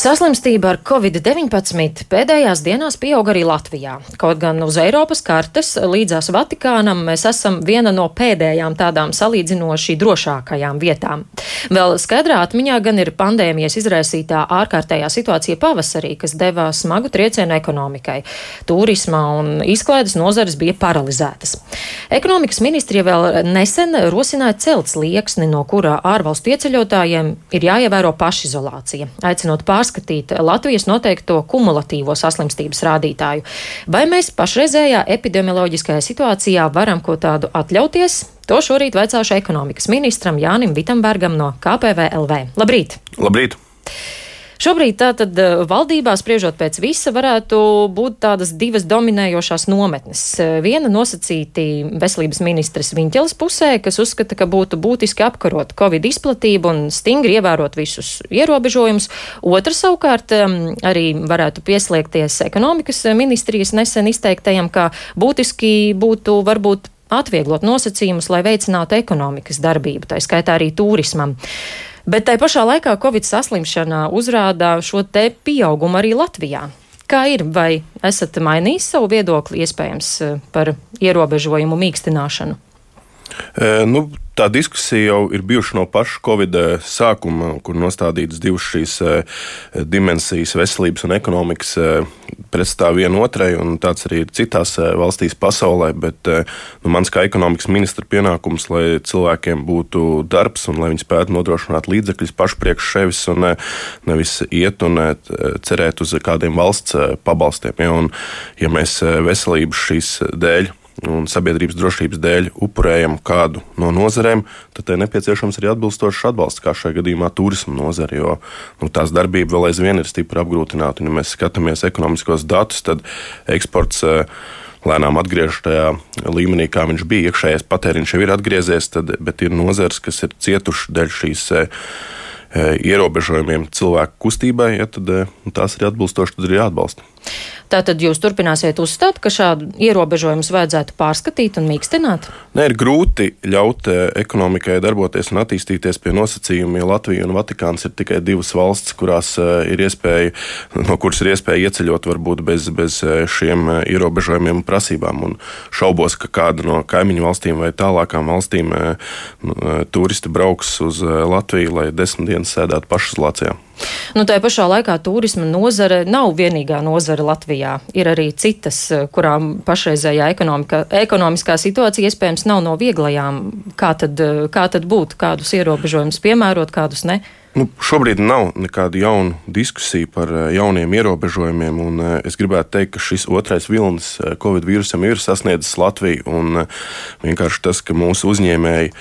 Saslimstība ar covid-19 pēdējās dienās pieaug arī Latvijā. Kaut gan uz Eiropas kartes līdzās Vatikānam mēs esam viena no pēdējām tādām salīdzinoši drošākajām vietām. Vēl skaidrā atmiņā gan ir pandēmijas izraisītā ārkārtējā situācija pavasarī, kas deva smagu triecienu ekonomikai. Turisma un izklaides nozares bija paralizētas. Ekonomikas ministrija vēl nesen rosināja celt slieksni, no kura ārvalstu ieceļotājiem ir jāievēro pašizolācija, aicinot pārskatīt pārskatīt Latvijas noteikto kumulatīvo saslimstības rādītāju. Vai mēs pašreizējā epidemioloģiskajā situācijā varam ko tādu atļauties? To šorīt vaicāšu ekonomikas ministram Jānim Vitambergam no KPVLV. Labrīt! Labrīt! Šobrīd tātad eh, valdībā, spriežot pēc visa, varētu būt tādas divas dominējošās nometnes. Eh, viena nosacīti veselības ministres Viņķeles pusē, kas uzskata, ka būtu būtiski apkarot Covid izplatību un stingri ievērot visus ierobežojumus. Otra savukārt arī varētu pieslēgties ekonomikas ministrijas nesen izteiktajam, ka būtiski būtu varbūt atvieglot nosacījumus, lai veicinātu ekonomikas darbību, tā skaitā arī turismam. Bet tai pašā laikā Covid saslimšana uzrāda šo te pieaugumu arī Latvijā. Kā ir, vai esat mainījis savu viedokli iespējams par ierobežojumu mīkstināšanu? Nu, tā diskusija jau ir bijuša no paša Covid sākuma, kur nostādītas divas šīs dimensijas, veselības un ekonomikas pretstāv viena otrai, un tāds arī ir citās valstīs pasaulē. Bet nu, mans kā ekonomikas ministra pienākums, lai cilvēkiem būtu darbs un lai viņi spētu nodrošināt līdzekļus pašu priekš sevis un nevis iet un cerēt uz kādiem valsts pabalstiem. Ja, un, ja mēs veselības šīs dēļ un sabiedrības drošības dēļ upurējam kādu no nozarēm, tad tai nepieciešams arī atbilstošs atbalsts, kā šajā gadījumā turisma nozare, jo nu, tās darbība vēl aizvien ir stipri apgrūtināta. Ja mēs skatāmies ekonomiskos datus, tad eksports eh, lēnām atgriežas tajā līmenī, kā viņš bija. Iekšējais patēriņš jau ir atgriezies, tad, bet ir nozares, kas ir cietušas dēļ šīs eh, eh, ierobežojumiem cilvēku kustībai, ja, tad tās ir atbilstoši, tad ir jāatbalsta. Tātad jūs turpināsiet uzstāt, ka šādu ierobežojumus vajadzētu pārskatīt un mīkstināt? Nē, ir grūti ļaut eh, ekonomikai darboties un attīstīties pie nosacījumiem. Latvija un Vatikāns ir tikai divas valstis, kurās eh, ir iespēja, no kuras ir iespēja ieceļot varbūt bez, bez eh, šiem ierobežojumiem un prasībām. Un šaubos, ka kāda no kaimiņu valstīm vai tālākām valstīm turisti brauks uz Latviju, lai desmit dienas sēdētu pašizolācijā. Nu, tā pašā laikā turisma nozare nav vienīgā nozare Latvijā. Ir arī citas, kurām pašreizējā ekonomiskā situācija iespējams nav no vieglajām. Kā tad, kā tad būt, kādus ierobežojumus piemērot, kādus ne? Nu, šobrīd nav nekāda jauna diskusija par eh, jauniem ierobežojumiem. Eh, es gribētu teikt, ka šis otrais vilnis eh, Covid vīrusam ir sasniedzis Latviju. Vienkārši tas, ka mūsu uzņēmēji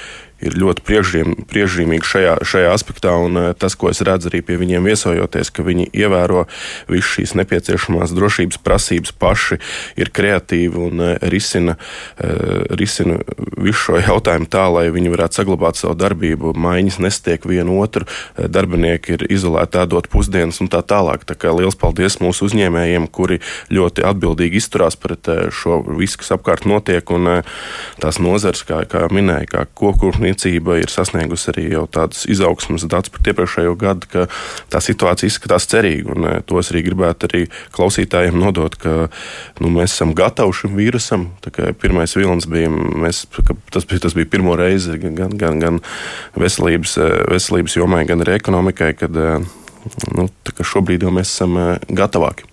ir ļoti priekšzīmīgi šajā, šajā aspektā. Un eh, tas, ko es redzu arī pie viņiem viesojoties, ka viņi ievēro visas šīs nepieciešamās drošības prasības paši, ir kreatīvi un eh, risina, eh, risina visu šo jautājumu tā, lai viņi varētu saglabāt savu darbību. Maiņas nestiek vienu otru, darbinieki ir izolēti ēdot pusdienas un tā tālāk. Tā kā liels paldies mūsu uzņēmējiem, kuri ļoti atbildīgi izturās pret šo visu, kas apkārt notiek. Un tās nozars, kā, kā minēja, kā kokūrniecība rūpniecība ir sasniegusi arī jau tādus izaugsmas datus par iepriekšējo gadu, ka tā situācija izskatās cerīga. Un, eh, to es arī gribētu arī klausītājiem nodot, ka nu, mēs esam gatavi šim vīrusam. Pirmais vilnis bija, mēs, tas, bija tas bija pirmo reizi gan, gan, gan veselības, eh, veselības jomai, gan arī ekonomikai, kad eh, nu, šobrīd jau mēs esam gatavāki.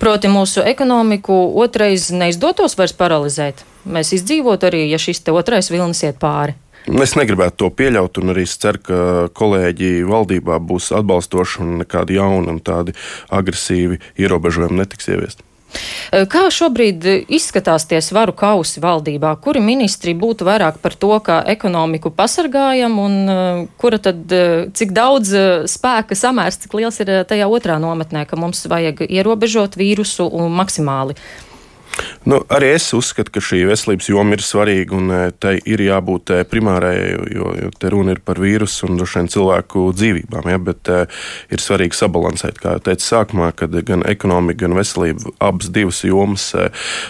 Proti, mūsu ekonomiku otrais neizdotos vairs paralizēt. Mēs izdzīvotu arī, ja šis otrais vilnis iet pāri. Es negribētu to pieļaut, un arī es ceru, ka kolēģi valdībā būs atbalstoši un nekādi jauni un tādi agresīvi ierobežojumi netiks ieviesti. Kā šobrīd izskatās tie svaru kausi valdībā? Kuri ministri būtu vairāk par to, kā ekonomiku pasargājam, un kura tad, cik daudz spēka samērs, cik liels ir tajā otrā nometnē, ka mums vajag ierobežot vīrusu maksimāli? Nu, arī es uzskatu, ka šī veselības joma ir svarīga un e, tai ir jābūt e, primārai, jo, jo te runa ir par vīrusu un droši vien cilvēku dzīvībām. Ja, bet uh, ir svarīgi sabalansēt, kā jau teicu sākumā, kad gan ekonomika, gan veselība abas divas jomas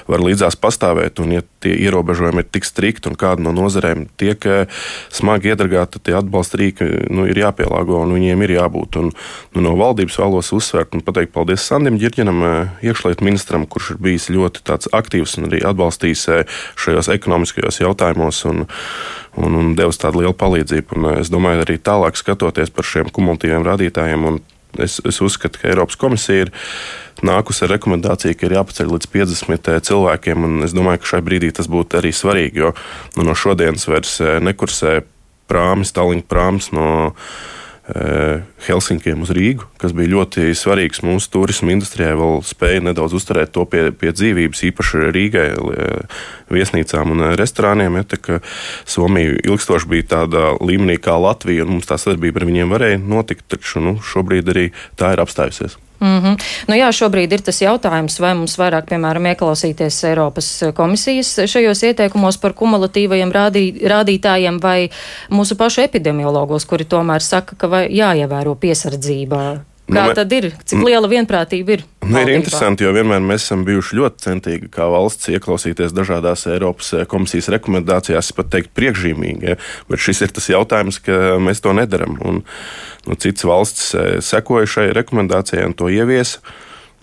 var līdzās pastāvēt. Un, ja tie ierobežojumi ir tik strikti un kāda no nozarēm tiek smagi iedragāta, tie atbalsta rīki nu, ir jāpielāgo un viņiem ir jābūt. Un, nu, no valdības vēlos uzsvērt un pateikt paldies Sandim Girģinam, iekšlietu ministram, kurš ir bijis ļoti aktīvs un arī atbalstījis šajos ekonomiskajos jautājumos. Un, un, un devis tādu lielu palīdzību. Un es domāju, arī tālāk skatoties par šiem kumulatīviem rādītājiem, es, es uzskatu, ka Eiropas komisija ir nākusi ar rekomendāciju, ka ir jāpaceļ līdz 50 eh, cilvēkiem. Es domāju, ka šai brīdī tas būtu arī svarīgi, jo nu, no šodienas vairs eh, nekursē prāmis, tālruņa prāmis no Eh, Helsinkiem uz Rīgu, kas bija ļoti svarīgs mūsu turismu industrijai. Vēl spēja nedaudz uzturēt to pie, pie dzīvības, īpaši Rīgai, eh, viesnīcām un eh, restorāniem. Ja, Somija ilgstoši bija tādā līmenī kā Latvija, un mums tā sadarbība ar viņiem varēja notikt, taču nu, šobrīd arī tā ir apstājusies. Mm -hmm. nu, jā, šobrīd ir tas jautājums, vai mums vairāk, piemēram, ieklausīties Eiropas komisijas šajos ieteikumos par kumulatīvajiem rādī, rādītājiem vai mūsu pašu epidemiologos, kuri tomēr saka, ka jāievēro piesardzība Kā nu, tad ir? Cik liela vienprātība ir? Nu, ir interesanti, jo vienmēr mēs esam bijuši ļoti centīgi, kā valsts, ieklausīties dažādās Eiropas eh, komisijas rekomendācijās, pat teikt, priekšzīmīgi. Ja? Bet šis ir tas jautājums, ka mēs to nedaram. Un, nu, citas valstis eh, sekoja šai rekomendācijai un to ieviesa.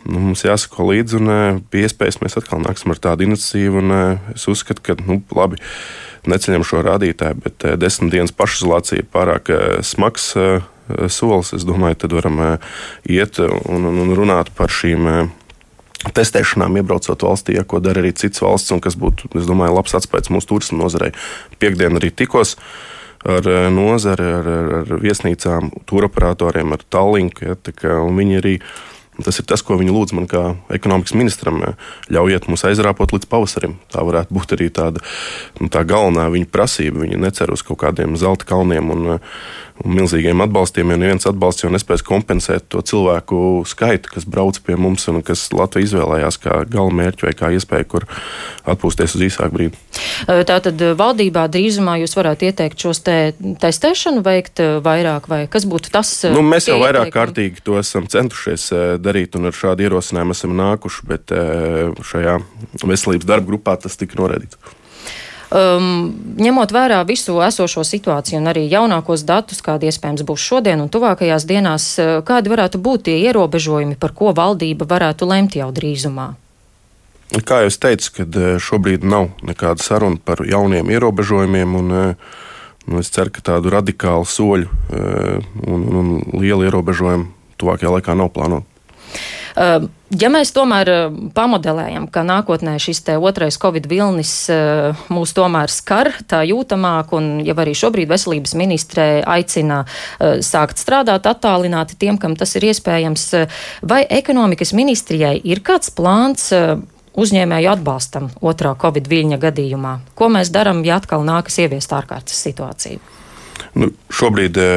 Nu, mums jāsako līdzi, un eh, pie iespējas mēs atkal nāksim ar tādu iniciatīvu. Es uzskatu, ka nu, labi, neceļam šo rādītāju, bet desmit dienas pašizolācija ir pārāk smags solis. Es domāju, tad varam eh, iet un, un, un runāt par šīm eh, testēšanām, iebraucot valstī, ja, ko dara arī citas valsts, un kas būtu, es domāju, labs atspējas mūsu turismu nozarei. Piektdien arī tikos ar nozari, ar, ar, ar viesnīcām, tūroperatoriem, ar Tallinku. Ja, kā, viņi arī Tas ir tas, ko viņi lūdz man kā ekonomikas ministram. Ļaujiet mums aizrāpot līdz pavasarim. Tā varētu būt arī tāda nu, tā galvenā viņa prasība. Viņi necer uz kaut kādiem zelta kalniem un, un milzīgiem atbalstiem, jo neviens atbalsts jau nespēs kompensēt to cilvēku skaitu, kas brauc pie mums un kas Latvija izvēlējās kā galamērķi vai kā iespēju, kur atpūsties uz īsāku brīdi. Tātad valdībā drīzumā jūs varētu ieteikt šos te testēšanu veikt vairāk, vai kas būtu tas? Nu, mēs jau vairāk kārtīgi to esam centušies darīt, un ar šādu ierosinājumu esam nākuši, bet šajā veselības darba grupā tas tika noraidīts. Um, ņemot vērā visu esošo situāciju un arī jaunākos datus, kādi iespējams būs šodien un tuvākajās dienās, eh, kādi varētu būt tie ierobežojumi, par ko valdība varētu lemt jau drīzumā? Kā jau teicu, kad eh, šobrīd nav nekāda saruna par jauniem ierobežojumiem, un nu, es ceru, ka tādu radikālu soļu un, un lielu ierobežojumu tuvākajā laikā nav plānota. Ehm, ja mēs tomēr ehm, pamodelējam, ka nākotnē šis otrais covid vilnis ehm, mūs tomēr skar tā jūtamāk, un jau arī šobrīd veselības ministrē aicina sākt strādāt attālināti tiem, kam tas ir iespējams, vai ekonomikas ministrijai ir kāds plāns uzņēmēju atbalstam otrā covid viļņa gadījumā? Ko mēs darām, ja atkal nākas ieviest ārkārtas situāciju? Nu, šobrīd e,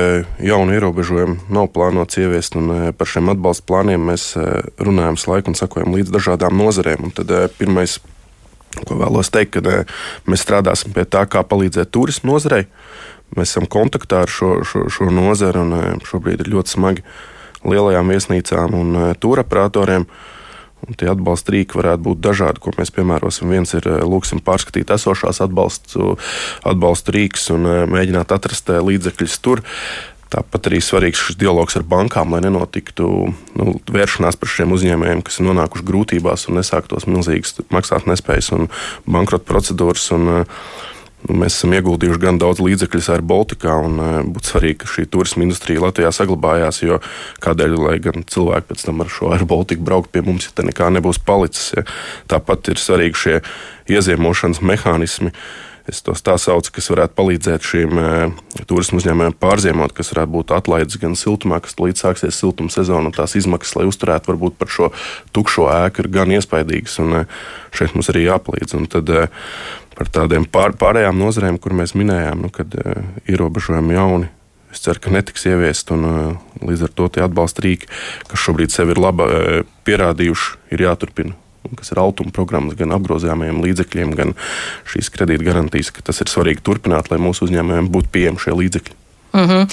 jaunu ierobežojumu nav plānots ieviest, un e, par šiem atbalsta plāniem mēs e, runājam laiku un sakojam līdz dažādām nozarēm. Un tad pirmais, ko vēlos teikt, ka mēs strādāsim pie tā, kā palīdzēt turismu nozarei. Mēs esam kontaktā ar šo, šo, šo nozari, un šobrīd ir ļoti smagi lielajām viesnīcām un tūraperatoriem. Uh, Un tie atbalsta rīki varētu būt dažādi, ko mēs piemērosim. Viens ir eh, lūksim pārskatīt esošās atbalstu, atbalstu rīks un eh, mēģināt atrast eh, līdzekļus tur. Tāpat arī svarīgs šis dialogs ar bankām, lai nenotiktu nu, vēršanās par šiem uzņēmējiem, kas ir nonākuši grūtībās un nesāktos milzīgas maksātnespējas un bankrota procedūras. Un, uh, Nu, mēs esam ieguldījuši gan daudz līdzekļu ar Baltikā, un e, būtu svarīgi, ka šī turisma industrija Latvijā saglabājās. Jo kādēļ, lai gan cilvēki pēc tam ar šo ar Baltiku braukt pie mums, ja te nekā nebūs palicis. Ja. Tāpat ir svarīgi šie ieziemošanas mehānismi. Es tos tā saucu, kas varētu palīdzēt šīm e, turismu uzņēmējiem pārziemot, kas varētu būt atlaides gan siltumā, kas līdz sāksies siltuma sezona, un tās izmaksas, lai uzturētu varbūt par šo tukšo ēku, ir gan iespaidīgas. Un, e, šeit mums arī jāpalīdz. Un tad, par tādiem pār, pārējām nozarēm, kur mēs minējām, nu, kad ierobežojumi jauni. Es ceru, ka netiks ieviest, un līdz ar to tie atbalsta rīki, kas šobrīd sev ir labi pierādījuši, ir jāturpina. Kas ir altuma programmas, gan apgrozāmajiem līdzekļiem, gan šīs kredīta garantijas, ka tas ir svarīgi turpināt, lai mūsu uzņēmējiem būtu pieejami šie līdzekļi. Mm -hmm.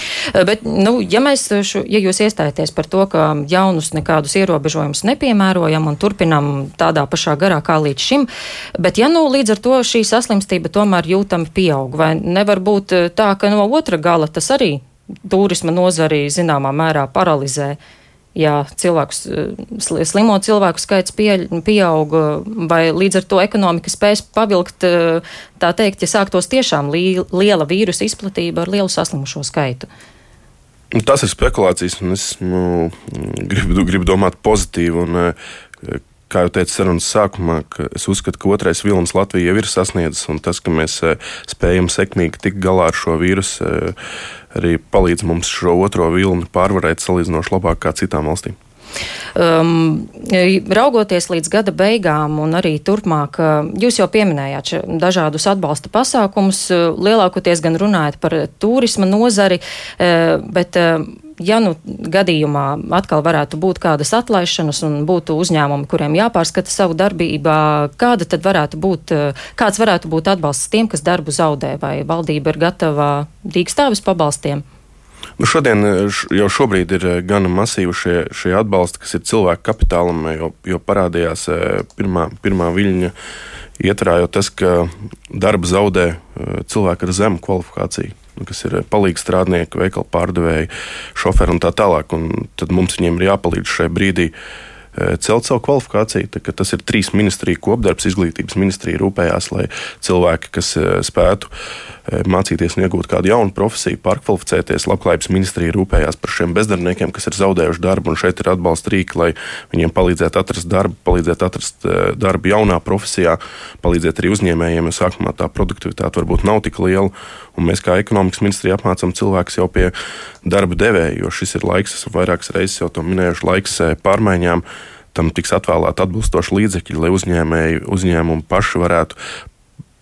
Bet, nu, ja, mēs, šo, ja jūs iestājaties par to, ka jaunus nekādus ierobežojumus nepiemērojam un turpinam tādā pašā garā kā līdz šim, bet ja nu līdz ar to šī saslimstība tomēr jūtami pieaug, vai nevar būt eh, tā, ka no otra gala tas arī turisma nozari zināmā mērā paralizē? Ja cilvēkus, eh, slimo cilvēku skaits pie, pieaug, vai līdz ar to ekonomika spēs pavilkt, eh, tā teikt, ja sāktos tiešām li, liela vīrusa izplatība ar lielu saslimušo skaitu? Nu, tas ir spekulācijas, un es nu, gribu, gribu domāt pozitīvi. Un, eh, kā jau teicu sarunas sākumā, es uzskatu, ka otrais vilnis Latvija jau ir sasniedzis, un tas, ka mēs spējam sekmīgi tikt galā ar šo vīrusu, arī palīdz mums šo otro vilni pārvarēt salīdzinoši labāk kā citām valstīm. Um, raugoties līdz gada beigām un arī turpmāk, uh, jūs jau pieminējāt dažādus atbalsta pasākumus, uh, lielākoties gan runājat par turisma nozari, uh, bet ja nu gadījumā atkal varētu būt kādas atlaišanas un būtu uzņēmumi, kuriem jāpārskata savu darbību, kāda tad varētu būt, kāds varētu būt atbalsts tiem, kas darbu zaudē, vai valdība ir gatava dīkstāvis pabalstiem? Nu šodien jau šobrīd ir gana masīvi šie, šie atbalsti, kas ir cilvēku kapitālam, jo, jo parādījās pirmā, pirmā viļņa ietvarā jau tas, ka darba zaudē cilvēki ar zemu kvalifikāciju kas ir palīdzīgi strādnieki, veikalu pārdevēji, šoferi un tā tālāk. Un tad mums viņiem ir jāpalīdz šajā brīdī e, celt savu kvalifikāciju. Tas ir trīs ministriju kopdarbs. Izglītības ministrija rūpējās, lai cilvēki, kas e, spētu Eh, mācīties un iegūt kādu jaunu profesiju, pārkvalificēties. Labklājības ministrija rūpējās par šiem bezdarbniekiem, kas ir zaudējuši darbu, un šeit ir atbalsta rīki, lai viņiem palīdzētu atrast darbu, palīdzētu atrast eh, darbu jaunā profesijā, palīdzēt arī uzņēmējiem, jo sākumā tā produktivitāte varbūt nav tik liela. Un mēs kā ekonomikas ministrija apmācām cilvēkus jau pie darba devēja, jo šis ir laiks, esmu vairākas reizes jau to minējuši, laiks eh, pārmaiņām tam tiks atvēlēti atbilstoši līdzekļi, lai uzņēmēji, uzņēmumi paši varētu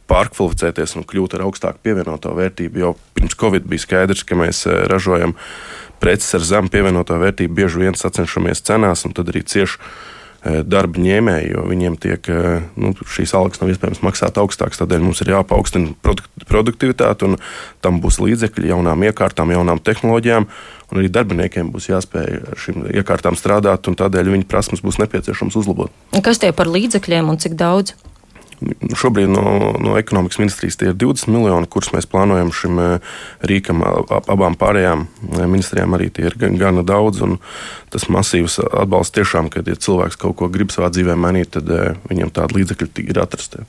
pārkvalificēties un kļūt ar augstāku pievienoto vērtību. Jau pirms Covid bija skaidrs, ka mēs eh, ražojam preces ar zemu pievienoto vērtību, bieži vien sacenšamies cenās, un tad arī cieši darba ņēmēji, jo viņiem tiek eh, nu, šīs algas nav iespējams maksāt augstākas. Tādēļ mums ir jāpaukstina produktivitāte, un tam būs līdzekļi jaunām iekārtām, jaunām tehnoloģijām. Un arī darbiniekiem būs jāspēj šīm iekārtām strādāt, un tādēļ viņu prasmes būs nepieciešams uzlabot. Kas tie par līdzekļiem un cik daudz? Šobrīd no, no ekonomikas ministrijas tie ir 20 miljoni, kurus mēs plānojam šim eh, rīkam. Abām pārējām eh, ministrijām arī tie ir gana daudz. Tas masīvs atbalsts tiešām, kad ja cilvēks kaut ko grib savā dzīvē mainīt, tad eh, viņam tādi līdzekļi ir atrasti.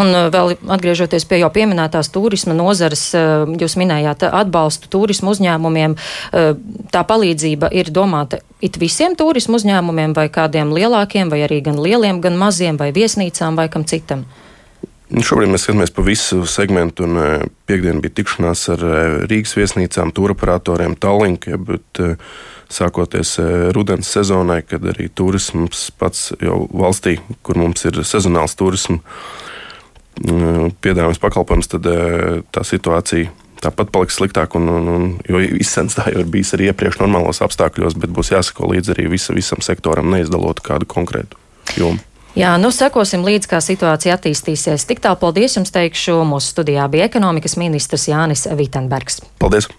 Un uh, vēl atgriežoties pie jau pieminētās turisma nozares, uh, jūs minējāt atbalstu turismu uzņēmumiem. Uh, tā palīdzība ir domāta it visiem turismu uzņēmumiem vai kādiem lielākiem, vai arī gan lieliem, gan maziem, vai viesnīcām vai kam citam? Nu, šobrīd mēs skatāmies pa visu segmentu, un piekdien bija tikšanās ar Rīgas viesnīcām, tūroperatoriem, Tallinkai, bet sākoties rudens sezonai, kad arī turisms pats jau valstī, kur mums ir sezonāls turisms, piedāvājums pakalpojums, tad tā situācija tāpat paliks sliktāk. Un, un, un, jo izsens tā jau ir bijis arī iepriekš normālos apstākļos, bet būs jāsako līdzi arī visa, visam sektoram, neizdalot kādu konkrētu jomu. Jā, nu sekosim līdzi, kā situācija attīstīsies. Tik tālu paldies jums teikšu. Mūsu studijā bija ekonomikas ministrs Jānis Vitenbergs. Paldies!